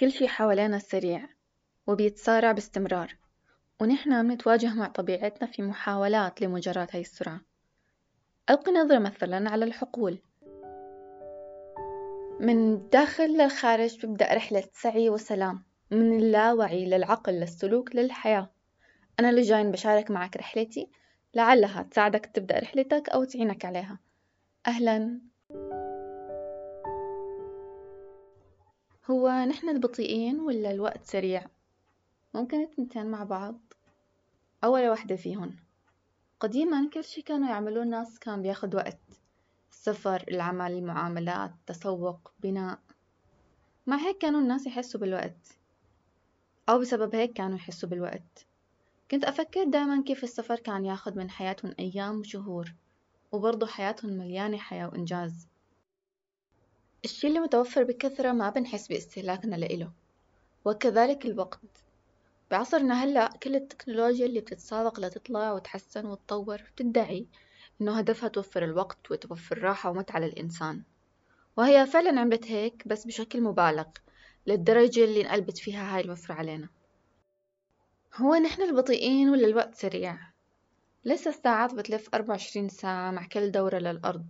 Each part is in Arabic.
كل شي حوالينا سريع وبيتسارع باستمرار ونحن بنتواجه مع طبيعتنا في محاولات لمجاراة هاي السرعة. ألقي نظرة مثلا على الحقول. من الداخل للخارج تبدأ رحلة سعي وسلام من اللاوعي للعقل للسلوك للحياة. أنا اللي جاين بشارك معك رحلتي لعلها تساعدك تبدأ رحلتك أو تعينك عليها. أهلا. هو نحن البطيئين ولا الوقت سريع؟ ممكن التنتين مع بعض. أو ولا وحدة فيهن قديما كل شي كانوا يعملوه الناس كان بياخد وقت. السفر العمل المعاملات تسوق بناء. مع هيك كانوا الناس يحسوا بالوقت. أو بسبب هيك كانوا يحسوا بالوقت. كنت أفكر دايما كيف السفر كان ياخد من حياتهم أيام وشهور. وبرضه حياتهم مليانة حياة وإنجاز. الشي اللي متوفر بكثرة ما بنحس باستهلاكنا لإله وكذلك الوقت. بعصرنا هلأ كل التكنولوجيا اللي بتتسابق لتطلع وتحسن وتطور بتدعي إنه هدفها توفر الوقت وتوفر راحة ومتعة للإنسان. وهي فعلا عملت هيك بس بشكل مبالغ للدرجة اللي انقلبت فيها هاي الوفرة علينا. هو نحن البطيئين ولا الوقت سريع؟ لسه الساعات بتلف أربعة وعشرين ساعة مع كل دورة للأرض.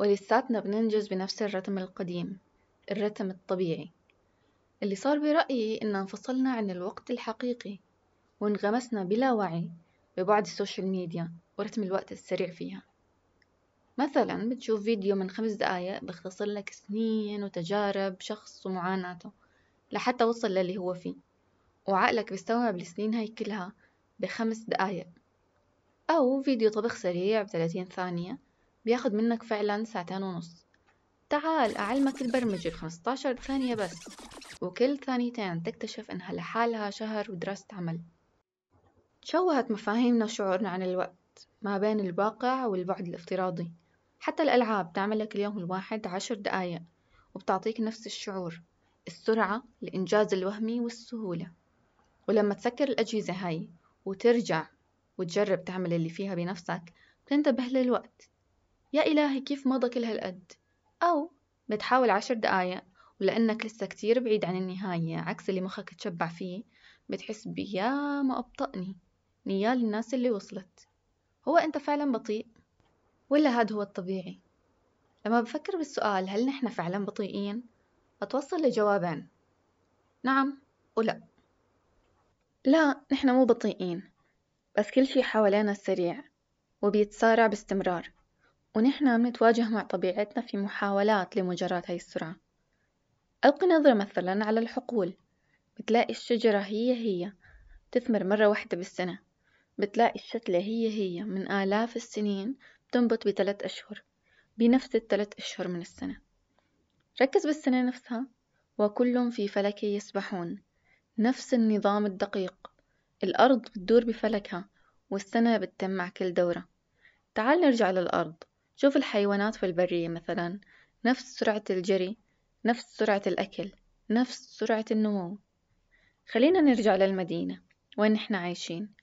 ولساتنا بننجز بنفس الرتم القديم الرتم الطبيعي. اللي صار برأيي إن انفصلنا عن الوقت الحقيقي وانغمسنا بلا وعي ببعد ال social media ورتم الوقت السريع فيها. مثلا بتشوف فيديو من خمس دقايق بيختصر لك سنين وتجارب شخص ومعاناته لحتى وصل للي هو فيه وعقلك بيستوعب السنين هاي كلها بخمس دقايق. أو فيديو طبخ سريع بثلاثين ثانية بياخد منك فعلا ساعتين ونص. تعال أعلمك البرمجة بخمستاشر ثانية بس وكل ثانيتين تكتشف إنها لحالها شهر ودراسة عمل. تشوهت مفاهيمنا وشعورنا عن الوقت ما بين الواقع والبعد الافتراضي. حتى الألعاب تعمل لك اليوم الواحد عشر دقايق وبتعطيك نفس الشعور السرعة الإنجاز الوهمي والسهولة. ولما تسكر الأجهزة هاي وترجع وتجرب تعمل اللي فيها بنفسك بتنتبه للوقت. يا إلهي كيف مضى كل هالقد؟ أو بتحاول عشر دقايق ولأنك لسه كتير بعيد عن النهاية عكس اللي مخك تشبع فيه. بتحس بيا ما أبطأني. نيال الناس اللي وصلت. هو أنت فعلا بطيء؟ ولا هذا هو الطبيعي؟ لما بفكر بالسؤال هل نحن فعلا بطيئين؟ بتوصل لجوابين نعم ولا لا نحن مو بطيئين. بس كل شي حوالينا سريع وبيتسارع باستمرار. ونحن بنتواجه مع طبيعتنا في محاولات لمجاراة هاي السرعة. ألقي نظرة مثلا على الحقول. بتلاقي الشجرة هي هي. تثمر مرة واحدة بالسنة. بتلاقي الشتلة هي هي. من آلاف السنين بتنبت بثلاث أشهر. بنفس الثلاث أشهر من السنة. ركز بالسنة نفسها. وكل في فلك يسبحون. نفس النظام الدقيق. الأرض بتدور بفلكها. والسنة بتتم مع كل دورة. تعال نرجع للأرض. شوف الحيوانات في البرية مثلا. نفس سرعة الجري نفس سرعة الأكل نفس سرعة النمو. خلينا نرجع للمدينة وين نحن عايشين.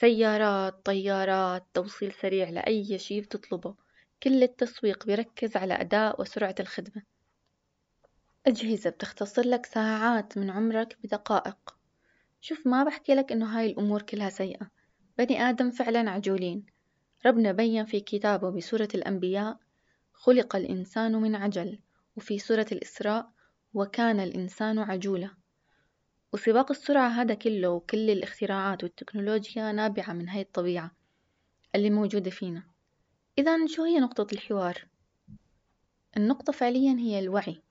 سيارات طيارات توصيل سريع لأي شي بتطلبه. كل التسويق بيركز على أداء وسرعة الخدمة. أجهزة بتختصر لك ساعات من عمرك بدقائق. شوف ما بحكي لك إنه هاي الأمور كلها سيئة. بني آدم فعلا عجولين. ربنا بين في كتابه بسورة الأنبياء خلق الإنسان من عجل وفي سورة الإسراء وكان الإنسان عجولا. وسباق السرعة هذا كله وكل الاختراعات والتكنولوجيا نابعة من هاي الطبيعة اللي موجودة فينا. إذا شو هي نقطة الحوار؟ النقطة فعليا هي الوعي.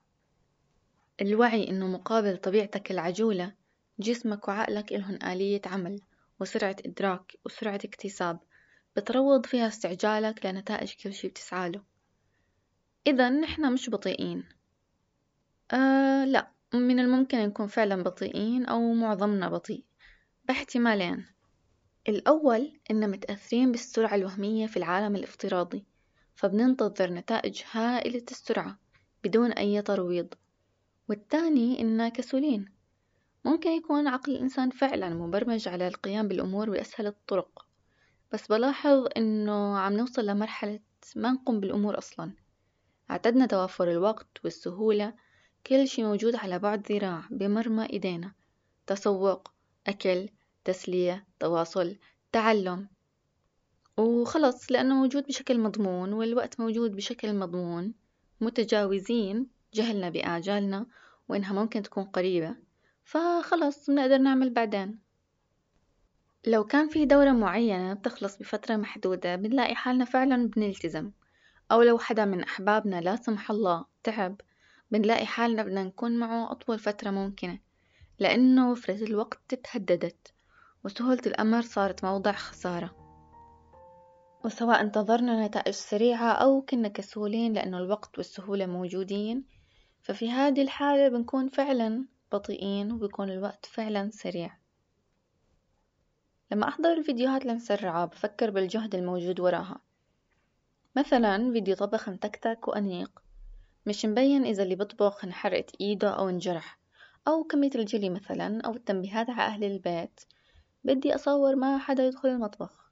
الوعي إنه مقابل طبيعتك العجولة جسمك وعقلك إلهن آلية عمل وسرعة إدراك وسرعة اكتساب. بتروض فيها استعجالك لنتائج كل شي بتسعاله إذا نحنا مش بطيئين. آه لا من الممكن نكون فعلا بطيئين أو معظمنا بطيء. باحتمالين. الأول إن متأثرين بالسرعة الوهمية في العالم الافتراضي فبننتظر نتائج هائلة السرعة بدون أي ترويض. والثاني إننا كسولين. ممكن يكون عقل الإنسان فعلا مبرمج على القيام بالأمور بأسهل الطرق. بس بلاحظ إنه عم نوصل لمرحلة ما نقوم بالأمور أصلا. اعتدنا توفر الوقت والسهولة كل شي موجود على بعد ذراع بمرمى إيدينا. تسوق أكل تسلية تواصل تعلم. وخلص لأنه موجود بشكل مضمون والوقت موجود بشكل مضمون. متجاوزين جهلنا بآجالنا وإنها ممكن تكون قريبة. فخلص بنقدر نعمل بعدين. لو كان في دورة معينة بتخلص بفترة محدودة بنلاقي حالنا فعلا بنلتزم أو لو حدا من أحبابنا لا سمح الله تعب بنلاقي حالنا بدنا نكون معه أطول فترة ممكنة لأنه وفرة الوقت تهددت وسهولة الأمر صارت موضع خسارة. وسواء انتظرنا نتائج سريعة أو كنا كسولين لأنه الوقت والسهولة موجودين ففي هذه الحالة بنكون فعلا بطيئين وبيكون الوقت فعلا سريع. لما أحضر الفيديوهات المسرعة بفكر بالجهد الموجود وراها. مثلا فيديو طبخ متكتك وأنيق. مش مبين إذا اللي بطبخ انحرقت إيده أو انجرح. أو كمية الجلي مثلا أو التنبيهات على أهل البيت. بدي أصور ما حدا يدخل المطبخ.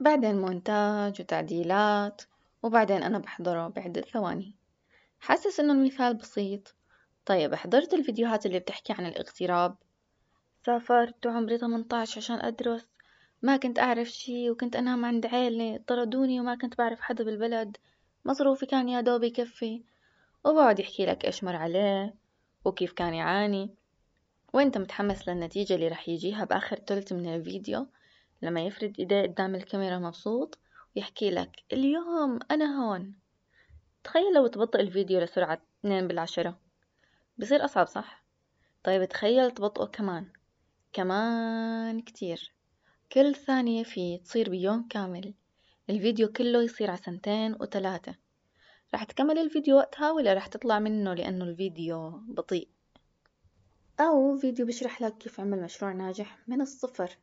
بعدين مونتاج وتعديلات. وبعدين أنا بحضره بعدة ثواني. حاسس إنه المثال بسيط. طيب حضرت الفيديوهات اللي بتحكي عن الاغتراب؟ سافرت وعمري 18 عشان أدرس. ما كنت أعرف شي وكنت أنام عند عيلي طردوني وما كنت بعرف حدا بالبلد. مصروفي كان يا دوب يكفي. وبقعد يحكي لك إيش مر عليه وكيف كان يعاني. وأنت متحمس للنتيجة اللي رح يجيها بآخر تلت من الفيديو. لما يفرد إيديه قدام الكاميرا مبسوط ويحكي لك اليوم أنا هون. تخيل لو تبطئ الفيديو لسرعة اتنين بالعشرة. بصير أصعب صح؟ طيب تخيل تبطئه كمان. كمان كتير. كل ثانية فيه تصير بيوم كامل. الفيديو كله يصير على سنتين وتلاتة رح تكمل الفيديو وقتها ولا رح تطلع منه لأنه الفيديو بطيء؟ أو فيديو بشرح لك كيف عمل مشروع ناجح من الصفر.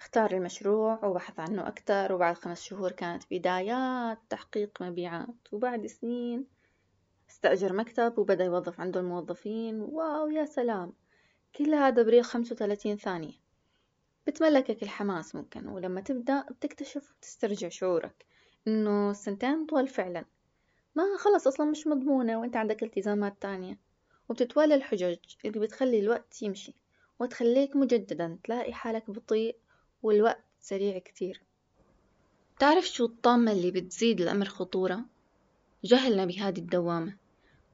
اختار المشروع وبحث عنه أكتر وبعد خمس شهور كانت بدايات تحقيق مبيعات. وبعد سنين استأجر مكتب وبدأ يوظف عنده الموظفين واو يا سلام! كل هذا بريق خمسة وثلاثين ثانية. بتملكك الحماس ممكن ولما تبدأ بتكتشف وتسترجع شعورك إنه السنتين طول فعلا. ما خلص أصلا مش مضمونة وإنت عندك التزامات تانية. وبتتوالى الحجج اللي بتخلي الوقت يمشي وتخليك مجددا تلاقي حالك بطيء والوقت سريع كتير. تعرف شو الطامة اللي بتزيد الأمر خطورة؟ جهلنا بهذه الدوامة.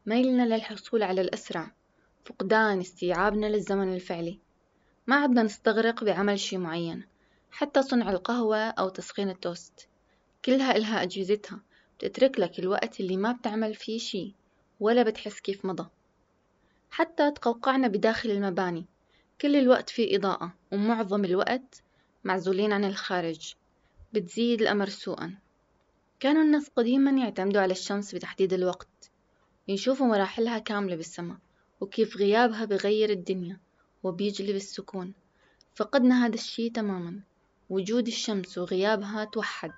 ميلنا للحصول على الأسرع. فقدان استيعابنا للزمن الفعلي. ما عدنا نستغرق بعمل شي معين حتى صنع القهوة أو تسخين التوست. كلها إلها أجهزتها بتترك لك الوقت اللي ما بتعمل فيه شي ولا بتحس كيف مضى. حتى تقوقعنا بداخل المباني كل الوقت في إضاءة ومعظم الوقت معزولين عن الخارج. بتزيد الأمر سوءا. كانوا الناس قديما يعتمدوا على الشمس بتحديد الوقت يشوفوا مراحلها كاملة بالسماء. وكيف غيابها بغير الدنيا وبيجلب السكون. فقدنا هذا الشي تماما. وجود الشمس وغيابها توحد.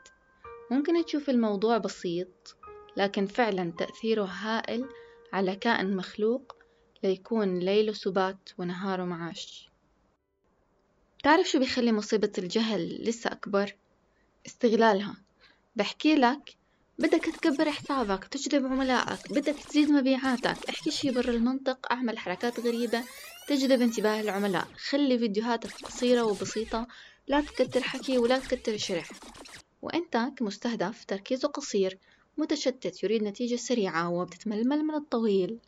ممكن تشوف الموضوع بسيط لكن فعلا تأثيره هائل على كائن مخلوق ليكون ليله سبات ونهاره معاش. تعرف شو بيخلي مصيبة الجهل لسه أكبر؟ استغلالها. بحكي لك بدك تكبر حسابك تجذب عملائك بدك تزيد مبيعاتك. احكي شي برا المنطق اعمل حركات غريبة. تجذب انتباه العملاء. خلي فيديوهاتك قصيرة وبسيطة. لا تكتر حكي ولا تكتر شرح. وانت كمستهدف تركيزه قصير متشتت يريد نتيجة سريعة وبتتململ من الطويل.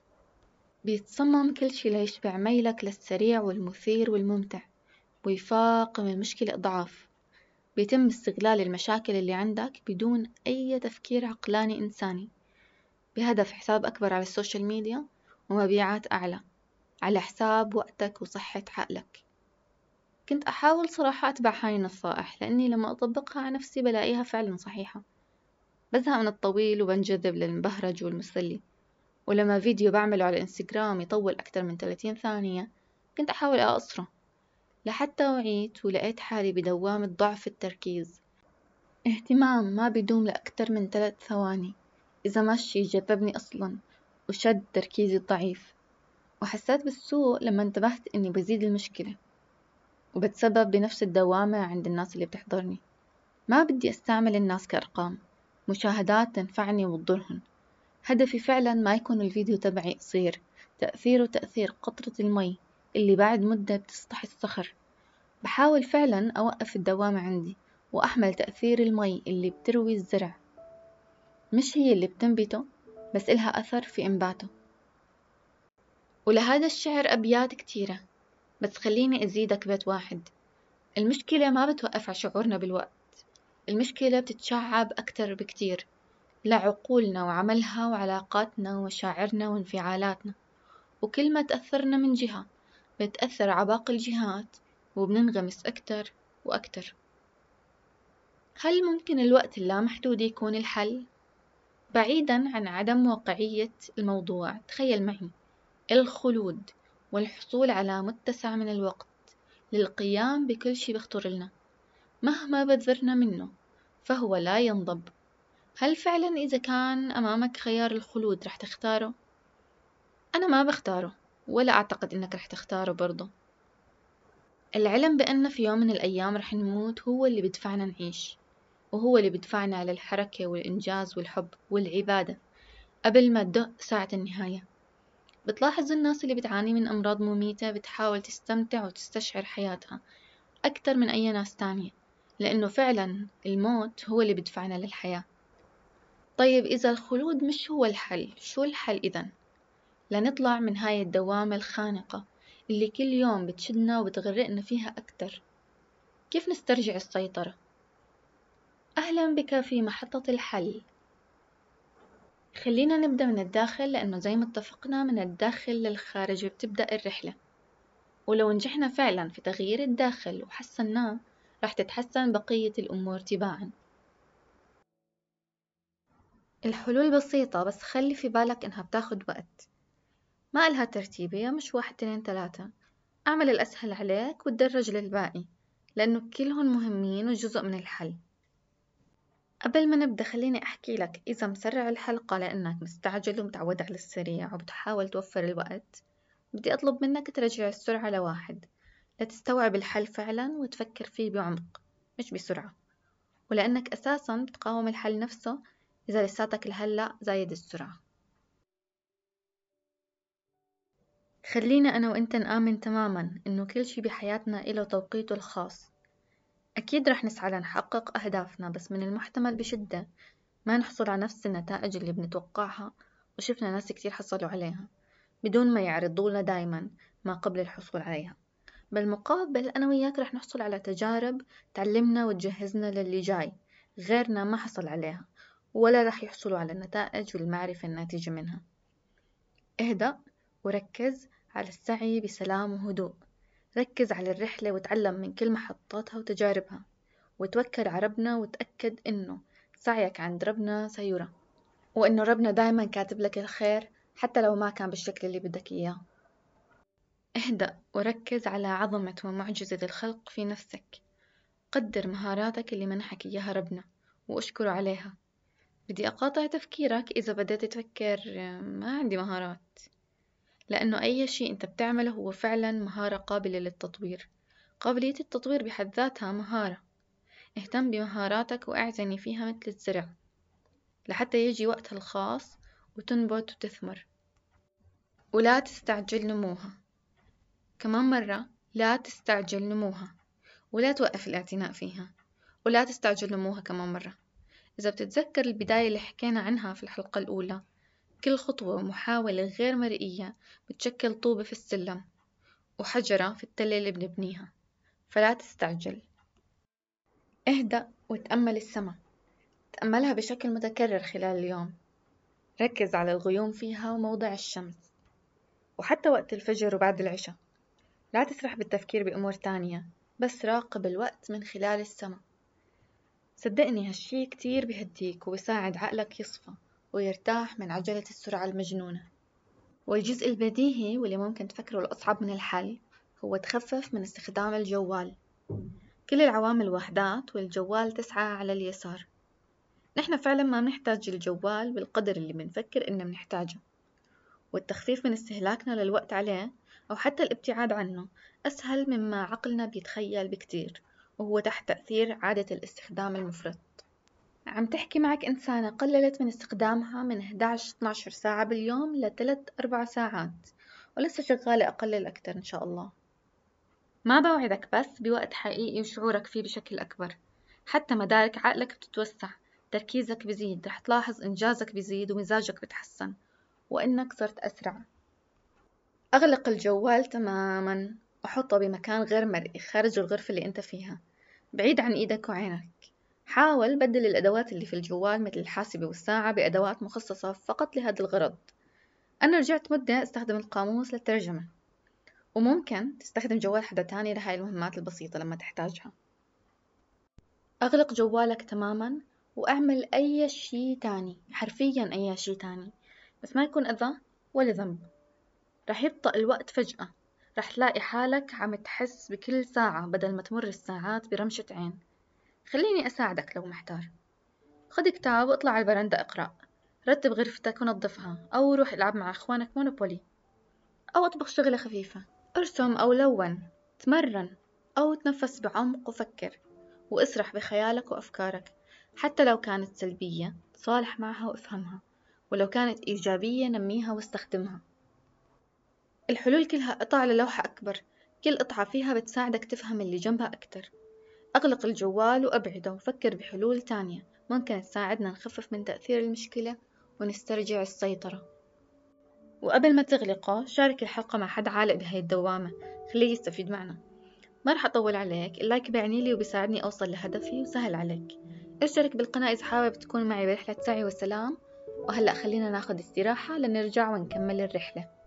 بيتصمم كل شي ليشبع ميلك للسريع والمثير والممتع. ويفاقم المشكلة أضعاف بيتم استغلال المشاكل اللي عندك بدون أي تفكير عقلاني إنساني. بهدف حساب أكبر على ال social media ومبيعات أعلى على حساب وقتك وصحة عقلك. كنت أحاول صراحة أتبع هاي النصائح لأني لما أطبقها على نفسي بلاقيها فعلا صحيحة. بزهق من الطويل وبنجذب للمبهرج والمسلي. ولما فيديو بعمله على الانستغرام يطول أكتر من 30 ثانية كنت أحاول أقصره. لحتى وعيت ولقيت حالي بدوامة ضعف التركيز. اهتمام ما بيدوم لأكتر من ثلاث ثواني. إذا ما الشي جذبني أصلا وشد تركيزي الضعيف. وحسيت بالسوء لما انتبهت إني بزيد المشكلة. وبتسبب بنفس الدوامة عند الناس اللي بتحضرني. ما بدي أستعمل الناس كأرقام. مشاهدات تنفعني وتضرهن هدفي فعلا ما يكون الفيديو تبعي قصير. تأثيره تأثير قطرة المي. اللي بعد مدة بتسطح الصخر. بحاول فعلا أوقف الدوامة عندي وأحمل تأثير المي اللي بتروي الزرع. مش هي اللي بتنبته بس إلها أثر في إنباته. ولهذا الشعر أبيات كتيرة بس خليني أزيدك بيت واحد. المشكلة ما بتوقف على شعورنا بالوقت. المشكلة بتتشعب أكتر بكتير. لعقولنا وعملها وعلاقاتنا ومشاعرنا وانفعالاتنا. وكل ما تأثرنا من جهة بتأثر على باقي الجهات وبننغمس أكتر وأكتر هل ممكن الوقت اللامحدود يكون الحل؟ بعيدا عن عدم واقعية الموضوع تخيل معي الخلود والحصول على متسع من الوقت للقيام بكل شي بخطر لنا مهما بذرنا منه فهو لا ينضب هل فعلا إذا كان أمامك خيار الخلود رح تختاره؟ أنا ما بختاره ولا أعتقد إنك رح تختاره برضه. العلم بأن في يوم من الأيام رح نموت هو اللي بدفعنا نعيش وهو اللي بدفعنا على الحركة والإنجاز والحب والعبادة قبل ما تدق ساعة النهاية. بتلاحظ الناس اللي بتعاني من أمراض مميتة بتحاول تستمتع وتستشعر حياتها أكتر من أي ناس تانية لأنه فعلا الموت هو اللي بدفعنا للحياة. طيب إذا الخلود مش هو الحل شو الحل إذا؟ لنطلع من هاي الدوامة الخانقة اللي كل يوم بتشدنا وبتغرقنا فيها أكتر. كيف نسترجع السيطرة؟ أهلا بك في محطة الحل. خلينا نبدأ من الداخل لأنه زي ما اتفقنا من الداخل للخارج بتبدأ الرحلة. ولو نجحنا فعلا في تغيير الداخل وحسناه راح تتحسن بقية الأمور تباعا. الحلول بسيطة بس خلي في بالك إنها بتاخد وقت. ما إلها ترتيبية مش واحد اتنين تلاتة أعمل الأسهل عليك وتدرج للباقي لأنه كلهم مهمين وجزء من الحل. قبل ما نبدأ خليني أحكي لك إذا مسرع الحلقة لأنك مستعجل ومتعود على السريع وبتحاول توفر الوقت. بدي أطلب منك ترجع السرعة لواحد. لتستوعب الحل فعلا وتفكر فيه بعمق مش بسرعة. ولأنك أساسا بتقاوم الحل نفسه إذا لساتك لهلأ زايد السرعة. خلينا أنا وإنت نآمن تماما إنه كل شي بحياتنا إله توقيته الخاص. أكيد رح نسعى لنحقق أهدافنا بس من المحتمل بشدة ما نحصل على نفس النتائج اللي بنتوقعها وشفنا ناس كتير حصلوا عليها بدون ما يعرضوا لنا دايما ما قبل الحصول عليها. بالمقابل أنا وياك رح نحصل على تجارب تعلمنا وتجهزنا للي جاي غيرنا ما حصل عليها ولا رح يحصلوا على النتائج والمعرفة الناتجة منها. اهدأ وركز على السعي بسلام وهدوء. ركز على الرحلة وتعلم من كل محطاتها وتجاربها وتوكل على ربنا وتأكد إنه سعيك عند ربنا سيرى وإنه ربنا دايما كاتب لك الخير حتى لو ما كان بالشكل اللي بدك إياه. اهدأ وركز على عظمة ومعجزة الخلق في نفسك. قدر مهاراتك اللي منحك إياها ربنا واشكره عليها. بدي أقاطع تفكيرك إذا بدأت تفكر ما عندي مهارات. لأنه أي شيء أنت بتعمله هو فعلا مهارة قابلة للتطوير. قابلية التطوير بحد ذاتها مهارة. اهتم بمهاراتك واعتني فيها مثل الزرع. لحتى يجي وقتها الخاص وتنبت وتثمر. ولا تستعجل نموها. كمان مرة لا تستعجل نموها. ولا توقف الاعتناء فيها. ولا تستعجل نموها كمان مرة. إذا بتتذكر البداية اللي حكينا عنها في الحلقة الأولى كل خطوة ومحاولة غير مرئية بتشكل طوبة في السلم وحجرة في التلة اللي بنبنيها فلا تستعجل. اهدأ وتأمل السماء. تأملها بشكل متكرر خلال اليوم. ركز على الغيوم فيها وموضع الشمس. وحتى وقت الفجر وبعد العشاء. لا تسرح بالتفكير بأمور تانية بس راقب الوقت من خلال السماء. صدقني هالشي كتير بهديك وبساعد عقلك يصفى. ويرتاح من عجلة السرعة المجنونة. والجزء البديهي واللي ممكن تفكره الأصعب من الحل هو تخفف من استخدام الجوال. كل العوامل وحدات والجوال تسعى على اليسار. نحن فعلا ما بنحتاج الجوال بالقدر اللي بنفكر إنه بنحتاجه. والتخفيف من استهلاكنا للوقت عليه أو حتى الابتعاد عنه أسهل مما عقلنا بيتخيل بكتير وهو تحت تأثير عادة الاستخدام المفرط. عم تحكي معك إنسانة قللت من استخدامها من 11-12 ساعة باليوم لثلاث أربع ساعات ولسه شغالة أقلل أكتر إن شاء الله. ما بوعدك بس بوقت حقيقي وشعورك فيه بشكل أكبر. حتى مدارك عقلك بتتوسع تركيزك بزيد رح تلاحظ إنجازك بزيد ومزاجك بتحسن وإنك صرت أسرع. أغلق الجوال تماما وحطه بمكان غير مرئي خارج الغرفة اللي أنت فيها. بعيد عن إيدك وعينك. حاول بدل الأدوات اللي في الجوال مثل الحاسبة والساعة بأدوات مخصصة فقط لهذا الغرض. أنا رجعت مدة أستخدم القاموس للترجمة وممكن تستخدم جوال حدا تاني لهاي المهمات البسيطة لما تحتاجها. أغلق جوالك تماما وأعمل أي شي تاني حرفيا أي شي تاني بس ما يكون أذى ولا ذنب. رح يبطأ الوقت فجأة رح تلاقي حالك عم تحس بكل ساعة بدل ما تمر الساعات برمشة عين. خليني أساعدك لو محتار. خد كتاب واطلع على البرندة اقرأ. رتب غرفتك ونظفها أو روح العب مع أخوانك مونوبولي. أو اطبخ شغلة خفيفة. ارسم أو لون. تمرن أو تنفس بعمق وفكر. واسرح بخيالك وأفكارك. حتى لو كانت سلبية تصالح معها وافهمها. ولو كانت إيجابية نميها واستخدمها. الحلول كلها قطع على لوحة أكبر. كل قطعة فيها بتساعدك تفهم اللي جنبها أكتر. أغلق الجوال وأبعده. وفكر بحلول تانية. ممكن تساعدنا نخفف من تأثير المشكلة ونسترجع السيطرة. وقبل ما تغلقه شارك الحلقة مع حد عالق بهاي الدوامة. خليه يستفيد معنا. ما رح أطول عليك. اللايك بيعني لي وبيساعدني أوصل لهدفي وسهل عليك. اشترك بالقناة إذا حابب تكون معي برحلة سعي وسلام. وهلأ خلينا ناخد استراحة لنرجع ونكمل الرحلة.